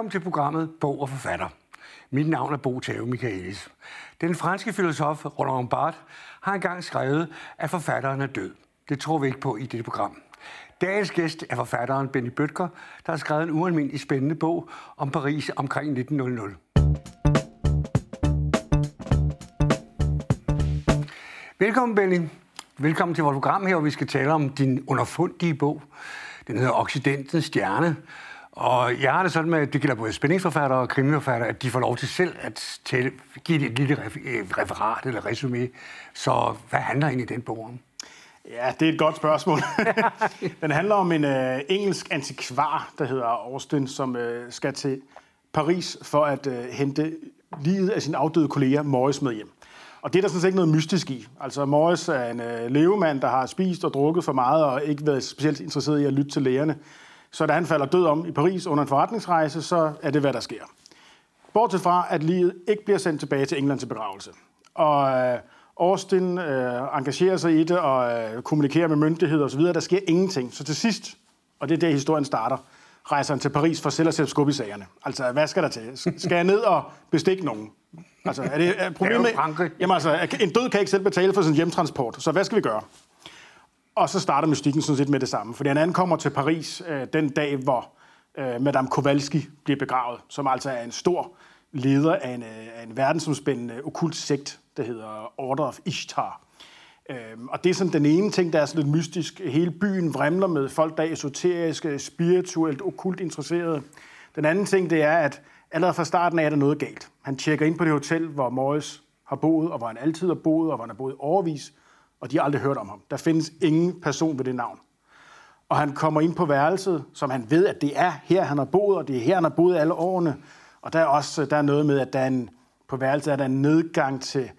Velkommen til programmet Bog og Forfatter. Mit navn er Bo Tave Michaelis. Den franske filosof Roland Barthes har engang skrevet, at forfatteren er død. Det tror vi ikke på i dette program. Dagens gæst er forfatteren Benny Bøtger, der har skrevet en ualmindelig spændende bog om Paris omkring 1900. Velkommen, Benny. Velkommen til vores program her, hvor vi skal tale om din underfundige bog. Den hedder Occidentens Stjerne. Og jeg har det sådan med, at det gælder både spændingsforfattere og krimiforfattere, at de får lov til selv at tælle, give et lille øh, referat eller resume. Så hvad handler egentlig den bog om? Ja, det er et godt spørgsmål. den handler om en øh, engelsk antikvar, der hedder Austin, som øh, skal til Paris for at øh, hente livet af sin afdøde kollega Morris med hjem. Og det er der sådan set ikke noget mystisk i. Altså Morris er en øh, levemand, der har spist og drukket for meget og ikke været specielt interesseret i at lytte til lægerne. Så da han falder død om i Paris under en forretningsrejse, så er det, hvad der sker. Bortset fra, at livet ikke bliver sendt tilbage til England til begravelse. Og uh, Austin uh, engagerer sig i det og uh, kommunikerer med myndigheder osv. Der sker ingenting. Så til sidst, og det er der historien starter, rejser han til Paris for selv at sætte skub i sagerne. Altså, hvad skal der til? Skal jeg ned og bestikke nogen? Altså, er det er problemet? Det Jamen altså, en død kan ikke selv betale for sin hjemtransport, så hvad skal vi gøre? Og så starter mystikken sådan set med det samme, fordi han ankommer til Paris øh, den dag, hvor øh, Madame Kowalski bliver begravet, som altså er en stor leder af en, øh, af en verdensomspændende okult sekt, der hedder Order of Ishtar. Øhm, og det er sådan den ene ting, der er sådan lidt mystisk. Hele byen vrimler med folk, der er esoteriske, spirituelt, okult interesserede. Den anden ting, det er, at allerede fra starten af er der noget galt. Han tjekker ind på det hotel, hvor Morris har boet, og hvor han altid har boet, og hvor han har boet overvis, og de har aldrig hørt om ham. Der findes ingen person ved det navn. Og han kommer ind på værelset, som han ved, at det er her, han har boet, og det er her, han har boet alle årene. Og der er også der er noget med, at der er en, på værelset er der en nedgang til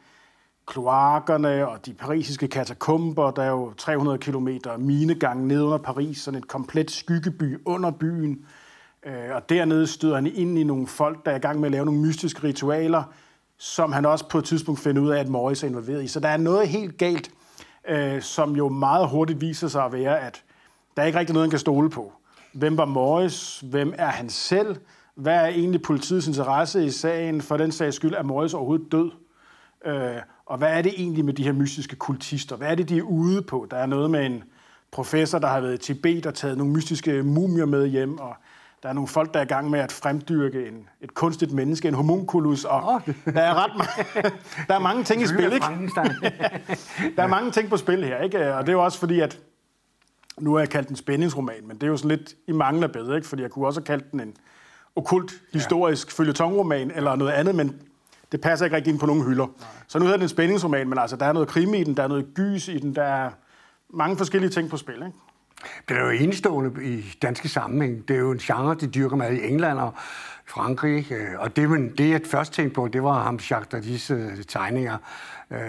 kloakkerne og de parisiske katakomber. Der er jo 300 km minegang ned under Paris, sådan et komplet skyggeby under byen. Øh, og dernede støder han ind i nogle folk, der er i gang med at lave nogle mystiske ritualer, som han også på et tidspunkt finder ud af, at Morris er involveret i. Så der er noget helt galt, øh, som jo meget hurtigt viser sig at være, at der er ikke rigtig noget, han kan stole på. Hvem var Morris? Hvem er han selv? Hvad er egentlig politiets interesse i sagen? For den sags skyld er Morris overhovedet død. Øh, og hvad er det egentlig med de her mystiske kultister? Hvad er det, de er ude på? Der er noget med en professor, der har været i Tibet og taget nogle mystiske mumier med hjem, og der er nogle folk, der er i gang med at fremdyrke en, et kunstigt menneske, en homunculus, og oh. der er ret der er mange ting i spil, ikke? der er mange ting på spil her, ikke? Og det er jo også fordi, at nu har jeg kaldt den spændingsroman, men det er jo sådan lidt i mangler bedre, ikke? Fordi jeg kunne også have kaldt den en okult, historisk ja. følgetonroman eller noget andet, men det passer ikke rigtig ind på nogen hylder. Nej. Så nu hedder det en spændingsroman, men altså, der er noget krimi i den, der er noget gys i den, der er mange forskellige ting på spil. Ikke? Det er jo enestående i danske sammenhæng. Det er jo en genre, de dyrker meget i England og Frankrig. Øh, og det, men det jeg først tænkte på, det var ham Jacques Dardis øh, tegninger øh,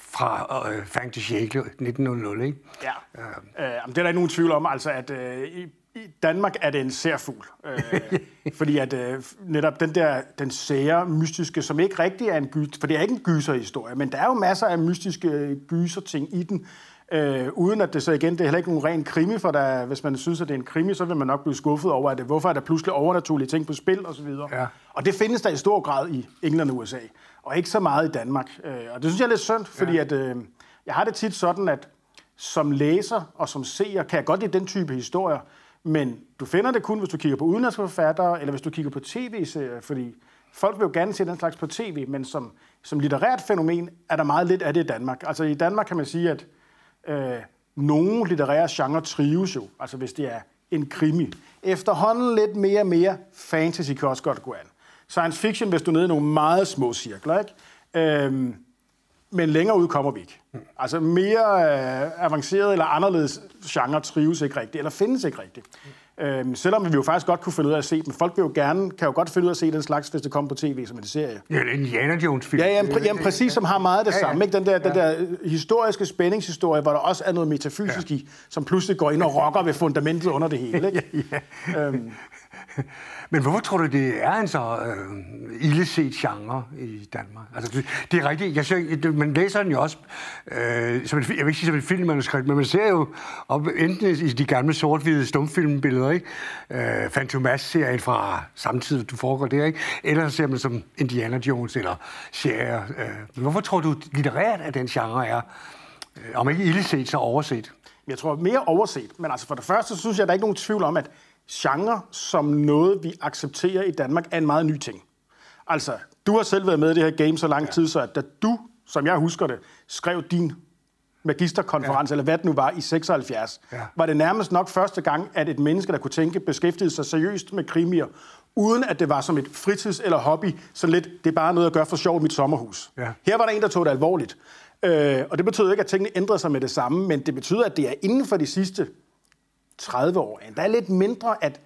fra øh, Fang de Siècle 1900, ikke? Ja, øh, øh, det er der ikke nogen tvivl om. Altså, at øh, i i Danmark er det en særfugl. Øh, fordi at øh, netop den der, den sære, mystiske, som ikke rigtig er en gyser, for det er ikke en gyserhistorie, men der er jo masser af mystiske gyserting i den, øh, uden at det så igen, det er heller ikke nogen ren krimi, for der, hvis man synes, at det er en krimi, så vil man nok blive skuffet over, at det, hvorfor er der pludselig overnaturlige ting på spil osv. Ja. Og det findes der i stor grad i England og USA, og ikke så meget i Danmark. Øh, og det synes jeg er lidt synd, fordi ja. at, øh, jeg har det tit sådan, at som læser og som seer kan jeg godt lide den type historier, men du finder det kun, hvis du kigger på udenlandske forfattere, eller hvis du kigger på tv-serier, fordi folk vil jo gerne se den slags på tv, men som, som litterært fænomen er der meget lidt af det i Danmark. Altså i Danmark kan man sige, at øh, nogle litterære genre trives jo, altså hvis det er en krimi. Efterhånden lidt mere og mere fantasy kan også godt gå an. Science fiction, hvis du er nede i nogle meget små cirkler, ikke? Øhm, men længere ud kommer vi ikke. Altså mere øh, avanceret eller anderledes genre trives ikke rigtigt, eller findes ikke rigtigt. Øhm, selvom vi jo faktisk godt kunne finde ud af at se dem. Folk vil jo gerne, kan jo godt finde ud af at se den slags, hvis det kommer på tv som en serie. Ja, en Indiana Jones-film. Ja, jamen, pr- jamen, præcis, som har meget af det ja, ja. samme. Ikke? Den, der, ja. den der historiske spændingshistorie, hvor der også er noget metafysisk ja. i, som pludselig går ind og rokker ved fundamentet under det hele. Ikke? ja, ja. Øhm, men hvorfor tror du, det er en så øh, illeset genre i Danmark? Altså, det, det er rigtigt. Jeg ser, man læser den jo også, øh, som et, jeg vil ikke sige som et filmmanuskript, men man ser jo op, enten i de gamle sort-hvide stumfilmbilleder, ikke? Øh, Fantomas-serien fra samtidig, du foregår der, ikke? Eller så ser man som Indiana Jones eller serier. Øh. Hvorfor tror du, litterært, at den genre er, øh, om ikke illeset, så overset? Jeg tror mere overset. Men altså for det første, så synes jeg, at der er ikke nogen tvivl om, at genre som noget, vi accepterer i Danmark, er en meget ny ting. Altså, du har selv været med i det her game så lang ja. tid, så at da du, som jeg husker det, skrev din magisterkonference, ja. eller hvad det nu var, i 76, ja. var det nærmest nok første gang, at et menneske, der kunne tænke, beskæftigede sig seriøst med krimier, uden at det var som et fritids- eller hobby, så lidt, det er bare noget at gøre for sjov i mit sommerhus. Ja. Her var der en, der tog det alvorligt. Øh, og det betyder ikke, at tingene ændrede sig med det samme, men det betyder, at det er inden for de sidste 30 år. Der er lidt mindre, at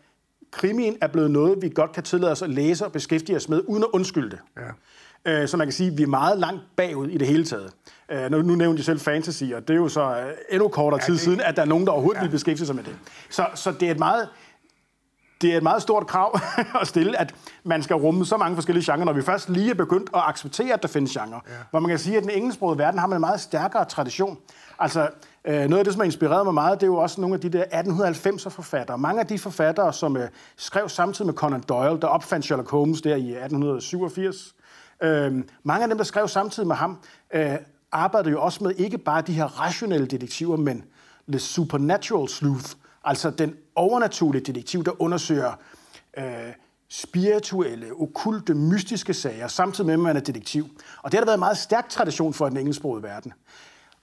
krimien er blevet noget, vi godt kan tillade os at læse og beskæftige os med, uden at undskylde det. Ja. Øh, så man kan sige, at vi er meget langt bagud i det hele taget. Øh, nu, nu nævnte jeg selv fantasy, og det er jo så øh, endnu kortere ja, tid det... siden, at der er nogen, der overhovedet ja. vil beskæftige sig med det. Så, så det er et meget det er et meget stort krav at stille, at man skal rumme så mange forskellige genrer, når vi først lige er begyndt at acceptere, at der findes genre. Ja. Hvor man kan sige, at den engelsksprogede verden har man en meget stærkere tradition. Altså, Øh, noget af det, som har inspireret mig meget, det er jo også nogle af de der 1890'er forfattere. Mange af de forfattere, som øh, skrev samtidig med Conan Doyle, der opfandt Sherlock Holmes der i 1887. Øhm, mange af dem, der skrev samtidig med ham, øh, arbejdede jo også med ikke bare de her rationelle detektiver, men the supernatural sleuth, altså den overnaturlige detektiv, der undersøger øh, spirituelle, okulte, mystiske sager, samtidig med, at man er detektiv. Og det har der været en meget stærk tradition for i den engelsksprogede verden.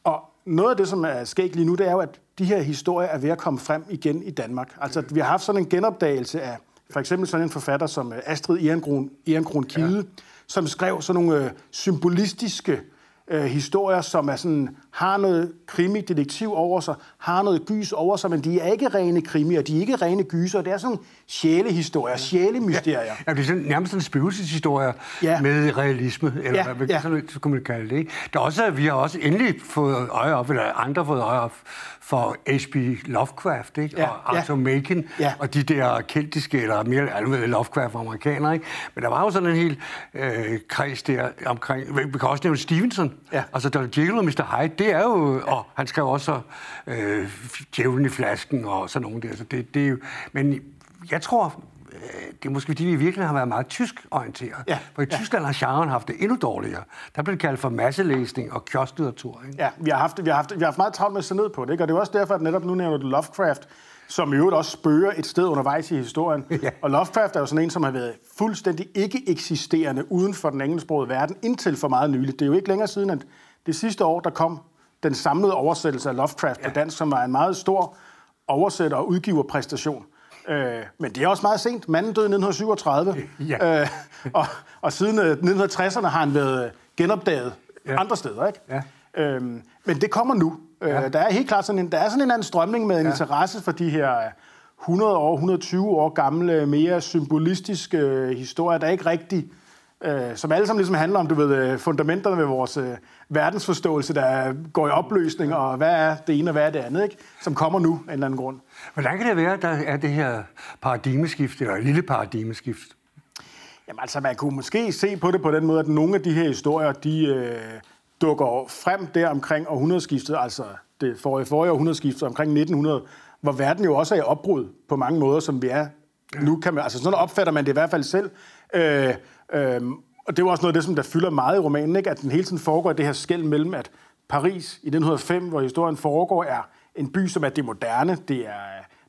Og noget af det, som er skægt lige nu, det er jo, at de her historier er ved at komme frem igen i Danmark. Altså, vi har haft sådan en genopdagelse af for eksempel sådan en forfatter som øh, Astrid Ehrenkron, Ehrenkron Kide, ja. som skrev sådan nogle øh, symbolistiske øh, historier, som er sådan, har noget krimi-detektiv over sig, har noget gys over sig, men de er ikke rene krimier, de er ikke rene gyser, det er sådan sjælehistorier, sjælemysterier. Ja, ja, det er sådan, nærmest sådan spøgelseshistorier ja. med realisme, eller ja, hvad ja. sådan, så kunne man kalde det. Der er også, vi har også endelig fået øje op, eller andre fået øje op, for H.P. Lovecraft, ikke? Ja, og Arthur ja. Machen, ja. og de der keltiske, eller mere almindelige Lovecraft-amerikanere. Ikke? Men der var jo sådan en hel øh, kreds der omkring, vi kan også nævne Stevenson, ja. altså Dr. Jekyll og Mr. Hyde, det er jo, ja. og han skrev også øh, Djævlen i flasken og sådan nogle der, så det, det er jo, men jeg tror, øh, det er måske fordi, vi virkelig har været meget tysk orienteret. Ja, for i ja. Tyskland har genren haft det endnu dårligere. Der blev det kaldt for masselæsning og kiosklitteratur. Ikke? Ja, vi har, haft, vi, har haft, vi har haft meget travlt med at se ned på det. Ikke? Og det er også derfor, at netop nu nævner du Lovecraft, som i øvrigt også spørger et sted undervejs i historien. Ja. Og Lovecraft er jo sådan en, som har været fuldstændig ikke eksisterende uden for den engelsksprogede verden, indtil for meget nyligt. Det er jo ikke længere siden, at det sidste år, der kom den samlede oversættelse af Lovecraft ja. på dansk, som var en meget stor oversætter- og udgiverpræstation. Øh, men det er også meget sent. Manden døde i 1937, ja. øh, og, og siden 1960'erne øh, har han været genopdaget ja. andre steder. Ikke? Ja. Øh, men det kommer nu. Øh, ja. Der er helt klart sådan en, der er sådan en anden strømning med en ja. interesse for de her 100 år, 120 år gamle, mere symbolistiske øh, historier, der ikke rigtig øh, som alle sammen ligesom handler om, du ved, øh, fundamenterne ved vores øh, verdensforståelse, der går i opløsning, og hvad er det ene og hvad er det andet, ikke? som kommer nu af en eller anden grund. Hvordan kan det være, at der er det her paradigmeskift, eller lille paradigmeskift? Jamen altså, man kunne måske se på det på den måde, at nogle af de her historier, de øh, dukker frem der omkring århundredeskiftet, altså det forrige, forrige århundredeskiftet omkring 1900, hvor verden jo også er i opbrud på mange måder, som vi er ja. nu. Kan man, altså sådan opfatter man det i hvert fald selv. Øh, øh, og det er også noget af det, som der fylder meget i romanen, ikke? at den hele tiden foregår det her skæld mellem, at Paris i 1905, hvor historien foregår, er en by, som er det moderne. Det er,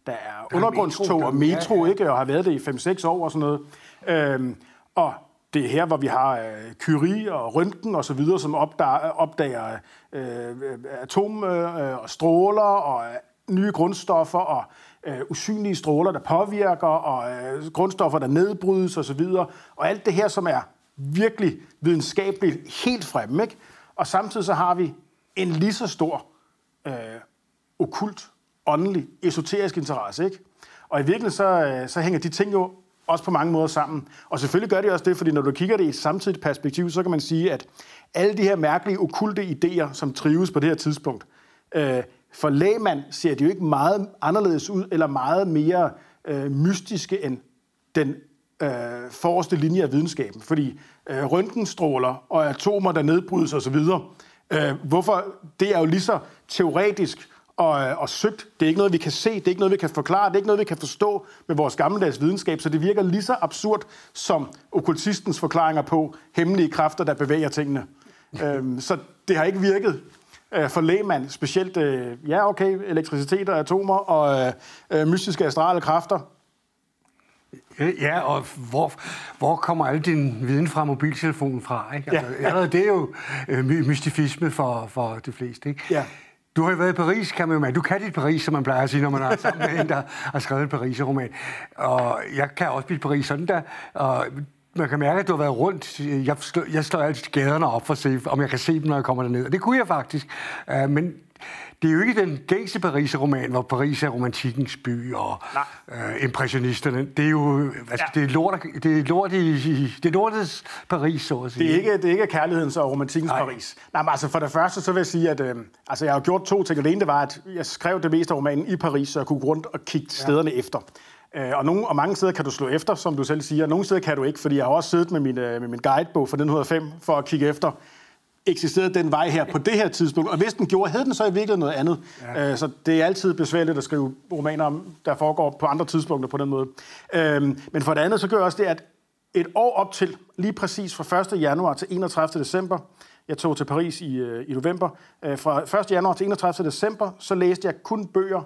der er der undergrundstog og metro, ja, ja. ikke? og har været det i 5-6 år og sådan noget. Øhm, og det er her, hvor vi har øh, Curie og Røntgen og så videre, som opdager, opdager øh, øh, atom øh, og stråler og øh, nye grundstoffer og øh, usynlige stråler, der påvirker, og øh, grundstoffer, der nedbrydes og så videre. og alt det her, som er virkelig videnskabeligt helt fremme. Ikke? Og samtidig så har vi en lige så stor øh, okult, åndelig, esoterisk interesse. Ikke? Og i virkeligheden så, øh, så hænger de ting jo også på mange måder sammen. Og selvfølgelig gør det også det, fordi når du kigger det i et samtidigt perspektiv, så kan man sige, at alle de her mærkelige, okulte idéer, som trives på det her tidspunkt, øh, for lægmand ser de jo ikke meget anderledes ud, eller meget mere øh, mystiske end den øh, forreste linje af videnskaben. Fordi øh, røntgenstråler og atomer, der nedbrydes osv., øh, hvorfor, det er jo lige så teoretisk og, og søgt. Det er ikke noget, vi kan se, det er ikke noget, vi kan forklare, det er ikke noget, vi kan forstå med vores gammeldags videnskab, så det virker lige så absurd som okkultistens forklaringer på hemmelige kræfter, der bevæger tingene. øhm, så det har ikke virket øh, for lægmand, specielt, øh, ja okay, elektricitet og atomer og øh, øh, mystiske astrale kræfter. Ja, og hvor, hvor kommer al din viden fra mobiltelefonen fra? Ikke? Altså, ja. Allerede det er jo øh, mystifisme for, for de fleste. Ikke? Ja. Du har jo været i Paris, kan man jo Du kan dit Paris, som man plejer at sige, når man er sammen med en, der har skrevet en Paris-roman. Og jeg kan også blive Paris sådan der. Og man kan mærke, at du har været rundt. Jeg, slår, jeg slår altid gaderne op for at se, om jeg kan se dem, når jeg kommer derned. Og det kunne jeg faktisk. Uh, men det er jo ikke den gængse Paris-roman, hvor Paris er romantikkens by og øh, impressionisterne. Det er jo altså, ja. det er lort, det er lort i, det er lortets Paris, så at sige. Det er ikke, det er ikke kærlighedens og romantikkens Nej. Paris. Nej, men altså for det første, så vil jeg sige, at øh, altså, jeg har gjort to ting. Det ene, det var, at jeg skrev det meste af romanen i Paris, så jeg kunne gå rundt og kigge ja. stederne efter. Øh, og, nogle, og mange steder kan du slå efter, som du selv siger. Nogle steder kan du ikke, fordi jeg har også siddet med min, øh, med min guidebog fra 1905 for at kigge efter, eksisterede den vej her på det her tidspunkt. Og hvis den gjorde, havde den så i virkeligheden noget andet. Ja. Øh, så det er altid besværligt at skrive romaner, der foregår på andre tidspunkter på den måde. Øh, men for det andet, så gør også det, at et år op til, lige præcis fra 1. januar til 31. december, jeg tog til Paris i, øh, i november, øh, fra 1. januar til 31. december, så læste jeg kun bøger,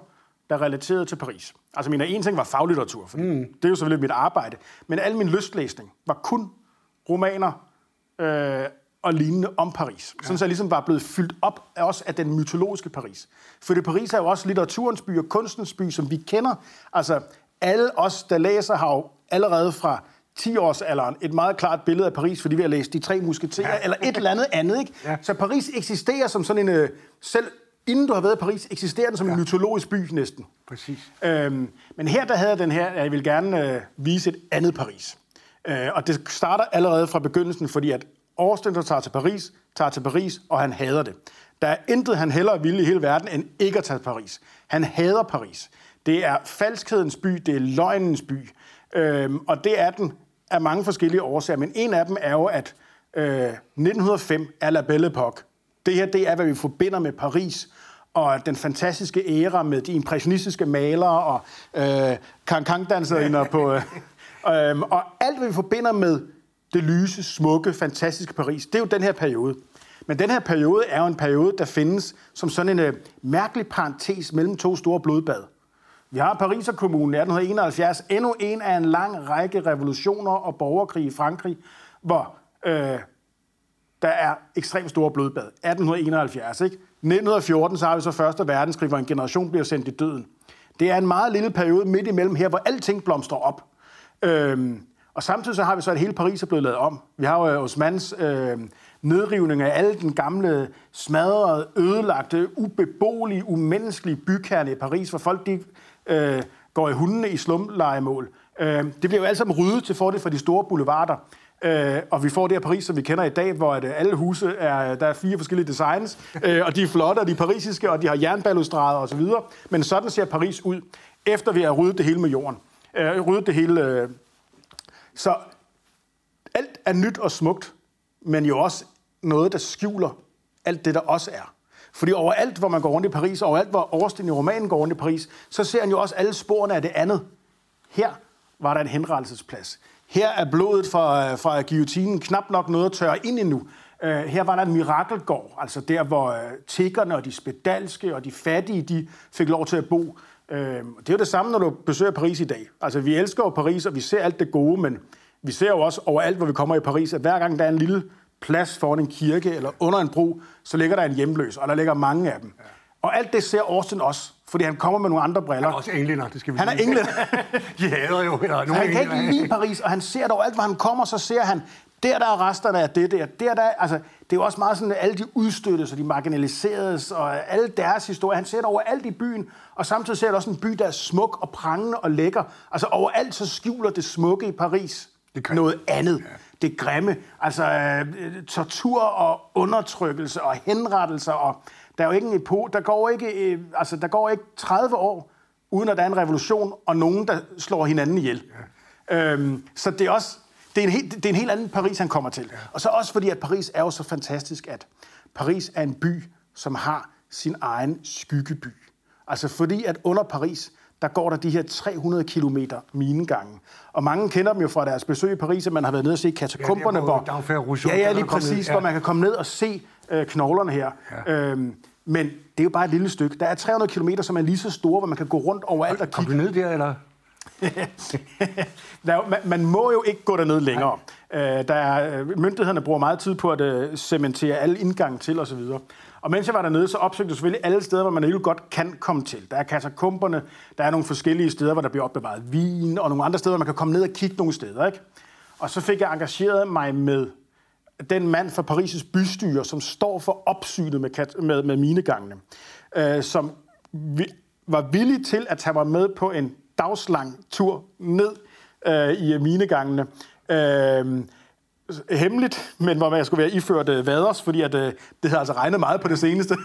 der relaterede til Paris. Altså, min ene ting var faglitteratur, for mm. det er jo selvfølgelig mit arbejde. Men al min lystlæsning var kun romaner, øh, og lignende om Paris. Ja. Sådan så jeg ligesom var blevet fyldt op af også af den mytologiske Paris. For det Paris er jo også litteraturens by og kunstens by, som vi kender. Altså, alle os, der læser, har jo allerede fra 10-årsalderen et meget klart billede af Paris, fordi vi har læst De Tre Musketerer, ja. eller et eller andet andet. Ikke? Ja. Så Paris eksisterer som sådan en... Øh, selv inden du har været i Paris, eksisterer den som ja. en mytologisk by næsten. Præcis. Øhm, men her der havde jeg den her, jeg vil gerne øh, vise et andet Paris. Øh, og det starter allerede fra begyndelsen, fordi at Austin, der tager til Paris, tager til Paris, og han hader det. Der er intet, han hellere vil i hele verden, end ikke at tage til Paris. Han hader Paris. Det er falskhedens by, det er løgnens by. Øhm, og det er den af mange forskellige årsager. Men en af dem er jo, at øh, 1905 er La Belle Époque. Det her, det er, hvad vi forbinder med Paris og den fantastiske æra med de impressionistiske malere og øh, kankangdanserinder på... Øh, øh, og alt, hvad vi forbinder med det lyse, smukke, fantastiske Paris. Det er jo den her periode. Men den her periode er jo en periode, der findes som sådan en uh, mærkelig parentes mellem to store blodbad. Vi har Pariserkommunen 1871, endnu en af en lang række revolutioner og borgerkrig i Frankrig, hvor øh, der er ekstremt store blodbad. 1871, ikke? 1914, så har vi så Første Verdenskrig, hvor en generation bliver sendt i døden. Det er en meget lille periode midt imellem her, hvor alting blomstrer op. Øh, og samtidig så har vi så, at hele Paris er blevet lavet om. Vi har jo øh, Osmans øh, nedrivning af alle den gamle, smadrede, ødelagte, ubeboelige, umenneskelige bykerne i Paris, hvor folk de, øh, går i hundene i slumlejemål. Øh, det bliver jo alt sammen ryddet til fordel for de store boulevarder. Øh, og vi får det her Paris, som vi kender i dag, hvor at, øh, alle huse er, der er fire forskellige designs, øh, og de er flotte, og de er parisiske, og de har jernbalustrader osv. Men sådan ser Paris ud, efter vi har ryddet det hele med jorden. Øh, ryddet det hele øh, så alt er nyt og smukt, men jo også noget, der skjuler alt det, der også er. Fordi overalt, hvor man går rundt i Paris, og overalt, hvor Austin i romanen går rundt i Paris, så ser han jo også alle sporene af det andet. Her var der en henrettelsesplads. Her er blodet fra, fra guillotinen knap nok noget at tørre ind endnu. Uh, her var der en mirakelgård, altså der, hvor uh, tiggerne og de spedalske og de fattige, de fik lov til at bo. Øh, det er jo det samme, når du besøger Paris i dag. Altså, vi elsker jo Paris, og vi ser alt det gode, men vi ser jo også overalt, hvor vi kommer i Paris, at hver gang der er en lille plads foran en kirke eller under en bro, så ligger der en hjemløs, og der ligger mange af dem. Ja. Og alt det ser Austin også, fordi han kommer med nogle andre briller. Han er også englænder, det skal vi Han er englænder. De hader jo. Eller nogle han kan ikke lide Paris, og han ser det overalt, hvor han kommer, så ser han, der der er resterne af det der, der der, altså, det er jo også meget sådan, at alle de udstøttes og de marginaliseres, og alle deres historier, han ser det overalt i byen, og samtidig ser det også en by, der er smuk og prangende og lækker. Altså overalt så skjuler det smukke i Paris det noget andet. Ja. Det grimme. Altså øh, tortur og undertrykkelse og henrettelser, og der er jo ikke en epo, der går ikke, øh, altså, der går ikke 30 år, uden at der er en revolution, og nogen, der slår hinanden ihjel. Ja. Øhm, så det er også det er, en helt, det er en helt anden Paris, han kommer til. Og så også fordi, at Paris er jo så fantastisk, at Paris er en by, som har sin egen skyggeby. Altså fordi at under Paris, der går der de her 300 km minegange. Og mange kender dem jo fra deres besøg i Paris, at man har været nede og se katakomberne, Ja, hvor ja, ja, lige præcis, ja. hvor man kan komme ned og se øh, knoglerne her. Ja. Øhm, men det er jo bare et lille stykke. Der er 300 km, som er lige så store, hvor man kan gå rundt overalt og Kom kigge. du ned der, eller? Man, man må jo ikke gå derned længere. Øh, der er, øh, myndighederne bruger meget tid på at øh, cementere alle indgange til osv. Og mens jeg var dernede, så opsøgte jeg selvfølgelig alle steder, hvor man alligevel godt kan komme til. Der er katakomberne, der er nogle forskellige steder, hvor der bliver opbevaret vin, og nogle andre steder, hvor man kan komme ned og kigge nogle steder. Ikke? Og så fik jeg engageret mig med den mand fra Paris' bystyre, som står for opsynet med, kat- med, med minegangene, øh, som vi, var villig til at tage mig med på en dagslang tur ned øh, i minegangene. Øh, hemmeligt, men hvor man skulle være iført øh, vaders, fordi at, øh, det havde altså regnet meget på det seneste.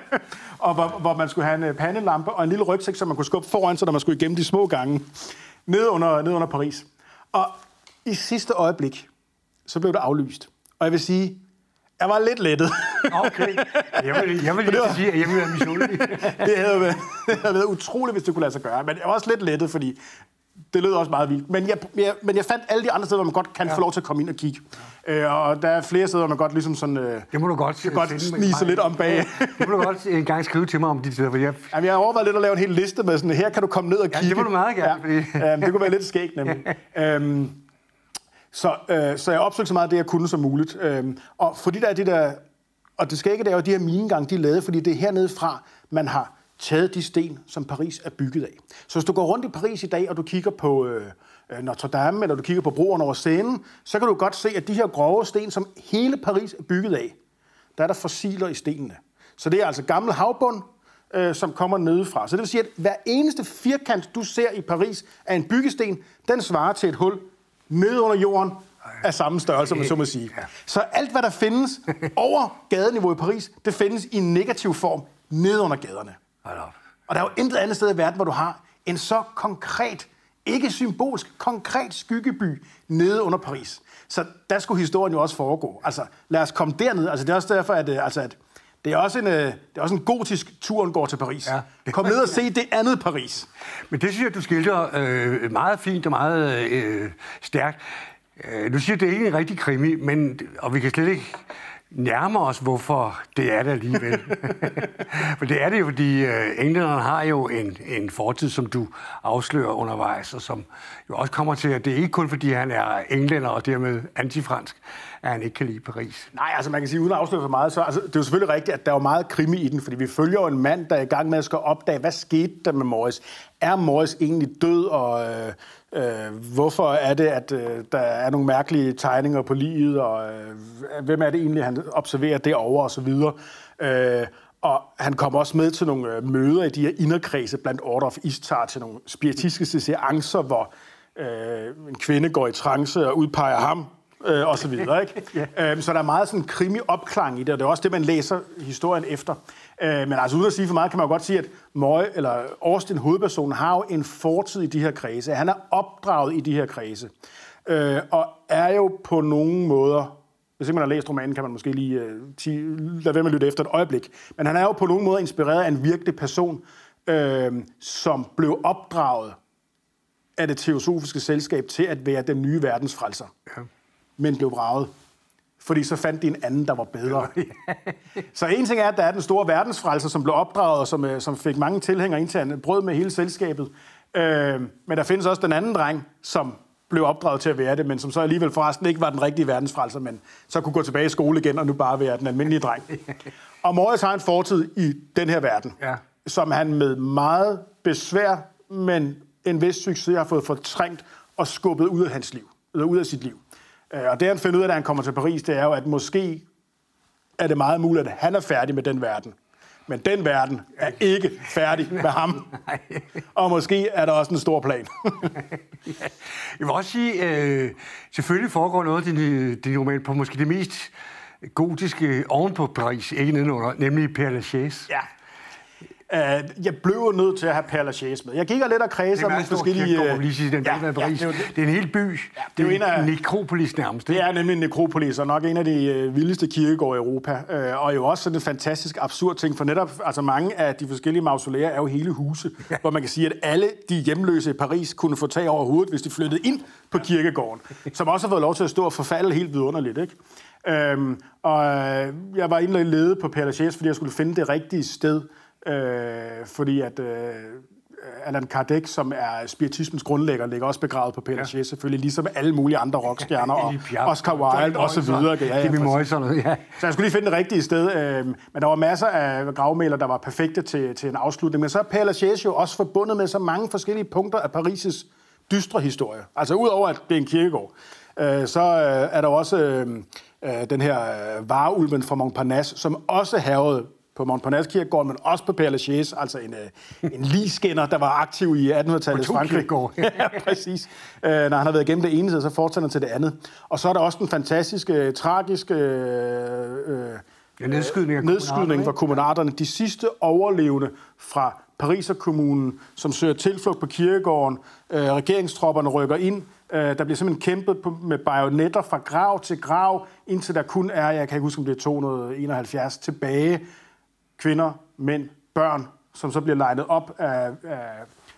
og hvor, hvor man skulle have en øh, pandelampe og en lille rygsæk, som man kunne skubbe foran, sig, når man skulle igennem de små gange ned under, ned under Paris. Og i sidste øjeblik, så blev det aflyst. Og jeg vil sige, jeg var lidt lettet. Okay. Jeg vil, jeg vil lige sige, at jeg vil være misundelig. det, havde været, det havde været utroligt, hvis det kunne lade sig gøre. Men jeg var også lidt lettet, fordi det lød også meget vildt. Men jeg, jeg, men jeg fandt alle de andre steder, hvor man godt kan ja. få lov til at komme ind og kigge. Øh, og der er flere steder, hvor man godt ligesom sådan... Øh, Det må du godt, kan godt snige sig lidt om bag. Det må du godt en gang skrive til mig om de steder, for jeg... Jamen, jeg har overvejet lidt at lave en hel liste med sådan, her kan du komme ned og Ja, kigge. det må du meget gerne, Ja, fordi- øhm, det kunne være lidt skægt, nemlig. øhm, så, øh, så jeg opsøgte så meget af det, jeg kunne som muligt. Øh, og fordi der er det der... Og det skal ikke, være, er de her minegange, de er lavet, fordi det er hernede fra, man har taget de sten, som Paris er bygget af. Så hvis du går rundt i Paris i dag, og du kigger på øh, øh Notre Dame, eller du kigger på broerne over Seinen, så kan du godt se, at de her grove sten, som hele Paris er bygget af, der er der fossiler i stenene. Så det er altså gammel havbund, øh, som kommer nedefra. Så det vil sige, at hver eneste firkant, du ser i Paris af en byggesten, den svarer til et hul nede under jorden af samme størrelse, man så må sige. Så alt, hvad der findes over gadeniveau i Paris, det findes i negativ form nede under gaderne. Og der er jo intet andet sted i verden, hvor du har en så konkret, ikke symbolsk, konkret skyggeby nede under Paris. Så der skulle historien jo også foregå. Altså, lad os komme derned. Altså, det er også derfor, at, øh, altså, at det, er også en, øh, det er også en gotisk turen går til Paris. Ja. Kom ned og se det andet Paris. Men det synes jeg, du skildrer øh, meget fint og meget øh, stærkt. Øh, du siger, det er ikke en rigtig krimi, men, og vi kan slet ikke nærme os, hvorfor det er det alligevel. For det er det jo, fordi øh, englænderne har jo en, en fortid, som du afslører undervejs, og som jo også kommer til, at det er ikke kun fordi, han er englænder og dermed antifransk, at han ikke kan lide Paris. Nej, altså man kan sige, uden at afsløre for meget, så altså, det er jo selvfølgelig rigtigt, at der er jo meget krimi i den, fordi vi følger jo en mand, der er i gang med at skal opdage, hvad skete der med Morris? Er Morris egentlig død, og øh, øh, hvorfor er det, at øh, der er nogle mærkelige tegninger på livet, og øh, hvem er det egentlig, han observerer derovre, og så videre. Øh, og han kommer også med til nogle øh, møder i de her inderkredse blandt Order of Istar til nogle spiritistiske seancer, hvor øh, en kvinde går i trance og udpeger ham, øh, og så videre. Ikke? øhm, så der er meget sådan krimi-opklang i det, og det er også det, man læser historien efter. Øh, men altså uden at sige for meget, kan man jo godt sige, at Moy, eller Austin, hovedpersonen, har jo en fortid i de her kredse. Han er opdraget i de her kredse, øh, og er jo på nogle måder, hvis ikke man har læst romanen, kan man måske lige øh, ti, lade være med at lytte efter et øjeblik, men han er jo på nogle måder inspireret af en virkelig person, øh, som blev opdraget af det teosofiske selskab til at være den nye verdensfrelser. Ja. Men blev vraget. Fordi så fandt de en anden, der var bedre. så en ting er, at der er den store verdensfrelser, som blev opdraget, og som, øh, som fik mange tilhængere ind til han brød med hele selskabet. Øh, men der findes også den anden dreng, som blev opdraget til at være det, men som så alligevel forresten ikke var den rigtige verdensfrelser, men så kunne gå tilbage i skole igen og nu bare være den almindelige dreng. og Morris har en fortid i den her verden, Ja. som han med meget besvær, men en vis succes har fået fortrængt og skubbet ud af hans liv, eller ud af sit liv. Øh, Og det han finder ud af, da han kommer til Paris, det er jo, at måske er det meget muligt, at han er færdig med den verden. Men den verden er ikke færdig med ham. Og måske er der også en stor plan. Jeg vil også sige, øh, selvfølgelig foregår noget af din, din roman på måske det mest gotiske oven på Paris, ikke nedenunder, nemlig Père Lachaise. ja. Uh, jeg blev nødt til at have Père Lachaise med. Jeg gik lidt og kredser med forskellige... Det er, lige den ja, ja, Paris. Det, er det, er en hel by. Ja, det, det er jo en af, nekropolis nærmest. Det er nemlig en nekropolis, og nok en af de uh, vildeste kirkegårde i Europa. Uh, og jo også sådan en fantastisk absurd ting, for netop altså mange af de forskellige mausolæer er jo hele huse, ja. hvor man kan sige, at alle de hjemløse i Paris kunne få tag over hovedet, hvis de flyttede ind på kirkegården, som også har fået lov til at stå og forfalde helt vidunderligt. Ikke? Øhm, og jeg var inde og lede på Père Lachaise, fordi jeg skulle finde det rigtige sted, øh, fordi at øh, Allan Kardec, som er spiritismens grundlægger, ligger også begravet på Peter ja. selvfølgelig, ligesom alle mulige andre rockstjerner, og Oscar Wilde og så videre. Ja, ja, ja. Så jeg skulle lige finde det rigtige sted. Øh, men der var masser af gravmæler, der var perfekte til, til en afslutning. Men så er Père Lachaise jo også forbundet med så mange forskellige punkter af Paris' dystre historie. Altså udover at det er en kirkegård, øh, så øh, er der også øh, øh den her øh, vareulven fra Montparnasse, som også havede på Montparnasse Kirkegård, men også på Père Lachaise, altså en, øh, en ligeskinner, der var aktiv i 1800-tallets Frankrig. ja, præcis. Øh, når han har været igennem det ene, så fortsætter han til det andet. Og så er der også den fantastiske, tragiske øh, ja, nedskydning, af nedskydning fra kommunaterne. De sidste overlevende fra Pariser kommunen, som søger tilflugt på kirkegården. Øh, regeringstropperne rykker ind. Øh, der bliver simpelthen kæmpet på, med bajonetter fra grav til grav, indtil der kun er, jeg kan ikke huske, om det er 271 tilbage kvinder, mænd, børn, som så bliver legnet op af, af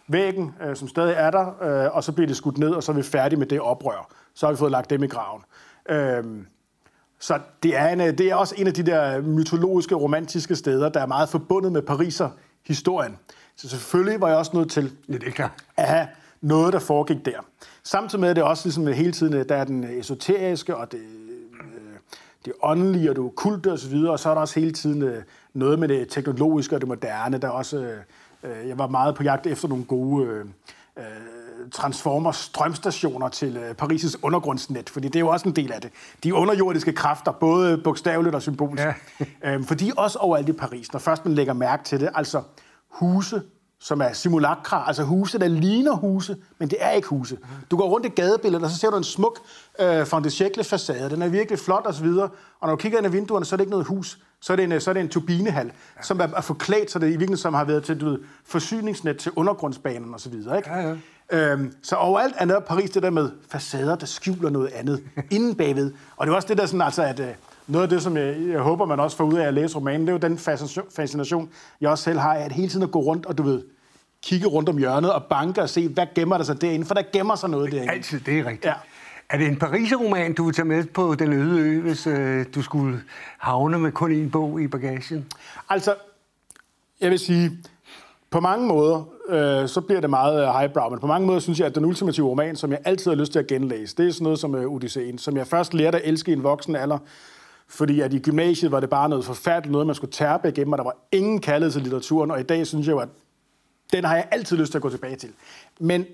væggen, øh, som stadig er der, øh, og så bliver det skudt ned, og så er vi færdige med det oprør. Så har vi fået lagt dem i graven. Øh, så det er, en, det er også en af de der mytologiske, romantiske steder, der er meget forbundet med Pariser historien. Så selvfølgelig var jeg også nødt til ja, det klart. at have noget, der foregik der. Samtidig med, at det også ligesom hele tiden, der er den esoteriske og det, øh, det åndelige og det okulte osv., og så er der også hele tiden øh, noget med det teknologiske og det moderne. Der også, øh, jeg var meget på jagt efter nogle gode øh, øh transformer strømstationer til øh, Paris' undergrundsnet, fordi det er jo også en del af det. De underjordiske kræfter, både bogstaveligt og symbolisk. Ja. øh, fordi også overalt i Paris, når først man lægger mærke til det, altså huse, som er simulakra, altså huse, der ligner huse, men det er ikke huse. Du går rundt i gadebilledet, og så ser du en smuk øh, Fond facade. Den er virkelig flot osv. Og, og når du kigger ind i vinduerne, så er det ikke noget hus så er det en, så er det en turbinehal, ja. som er, er forklædt, så det i virkeligheden som har været til du ved, forsyningsnet til undergrundsbanen osv. Ikke? Ja, ja. Øhm, så overalt er netop Paris det der med facader, der skjuler noget andet inden bagved. Og det er også det der sådan, altså, at øh, noget af det, som jeg, jeg håber, man også får ud af at læse romanen, det er jo den fascination, jeg også selv har af at hele tiden at gå rundt og du ved, kigge rundt om hjørnet og banke og se, hvad gemmer der sig derinde, for der gemmer sig noget derinde. Altid, det er rigtigt. Ja. Er det en Paris-roman, du vil tage med på den øde ø, hvis øh, du skulle havne med kun en bog i bagagen? Altså, jeg vil sige, på mange måder, øh, så bliver det meget øh, highbrow, men på mange måder synes jeg, at den ultimative roman, som jeg altid har lyst til at genlæse, det er sådan noget som øh, Odysseen, som jeg først lærte at elske i en voksen alder, fordi at i gymnasiet var det bare noget forfærdeligt, noget man skulle tærpe igennem, og der var ingen kærlighed til litteraturen, og i dag synes jeg jo, at den har jeg altid lyst til at gå tilbage til. Men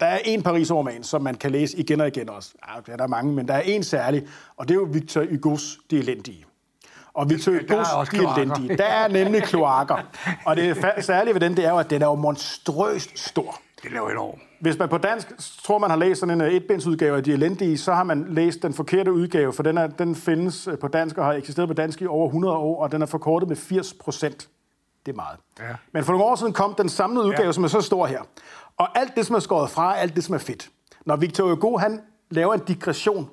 der er en Paris-roman, som man kan læse igen og igen også. Ja, der er mange, men der er en særlig, og det er jo Victor Hugo's De Elendige. Og Victor Hugo's De Elendige, der er nemlig kloakker. Og det særlige ved den, det er jo, at den er jo monstrøst stor. Det er jo enormt. Hvis man på dansk tror, man har læst sådan en etbindsudgave af De Elendige, så har man læst den forkerte udgave, for den, er, den findes på dansk og har eksisteret på dansk i over 100 år, og den er forkortet med 80 procent. Det er meget. Ja. Men for nogle år siden kom den samlede udgave, ja. som er så stor her. Og alt det, som er skåret fra, alt det, som er fedt. Når Victor Hugo, han laver en digression,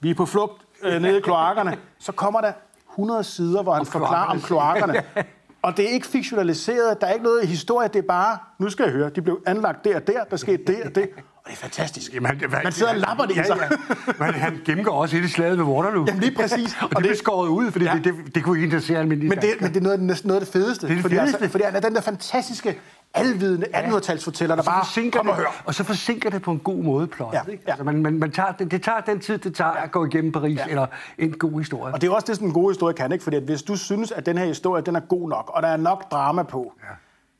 vi er på flugt øh, nede i kloakkerne, så kommer der 100 sider, hvor han om forklarer om kloakkerne. Og det er ikke fiktionaliseret, der er ikke noget historie, det er bare, nu skal jeg høre, de blev anlagt der og der, der skete det og det. Og det er fantastisk. Jamen, det, man sidder og lapper det i sig. Ja. Men han gennemgår også i slaget ved Waterloo. Jamen lige præcis. og, og det, er skåret ud, fordi ja. det, det, det, kunne ikke interessere almindelige men det, men det er noget, noget af det fedeste. Det er det fordi, fedeste. Altså, fordi han er den der fantastiske alvidende 1800-talsfortæller, der bare kommer og hører. Og så forsinker det på en god måde plot. Ja, ikke? Ja. Altså, man, man, man tager, det, det tager den tid, det tager ja. at gå igennem Paris, ja. eller en god historie. Og det er også det, som en god historie kan, ikke? Fordi at hvis du synes, at den her historie den er god nok, og der er nok drama på, ja.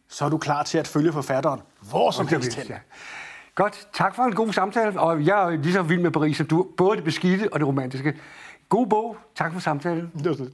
så er du klar til at følge forfatteren hvor som helst hen. Ja. Godt, tak for en god samtale, og jeg er lige så vild med Paris som du, både det beskidte og det romantiske. God bog, tak for samtalen. Det var det.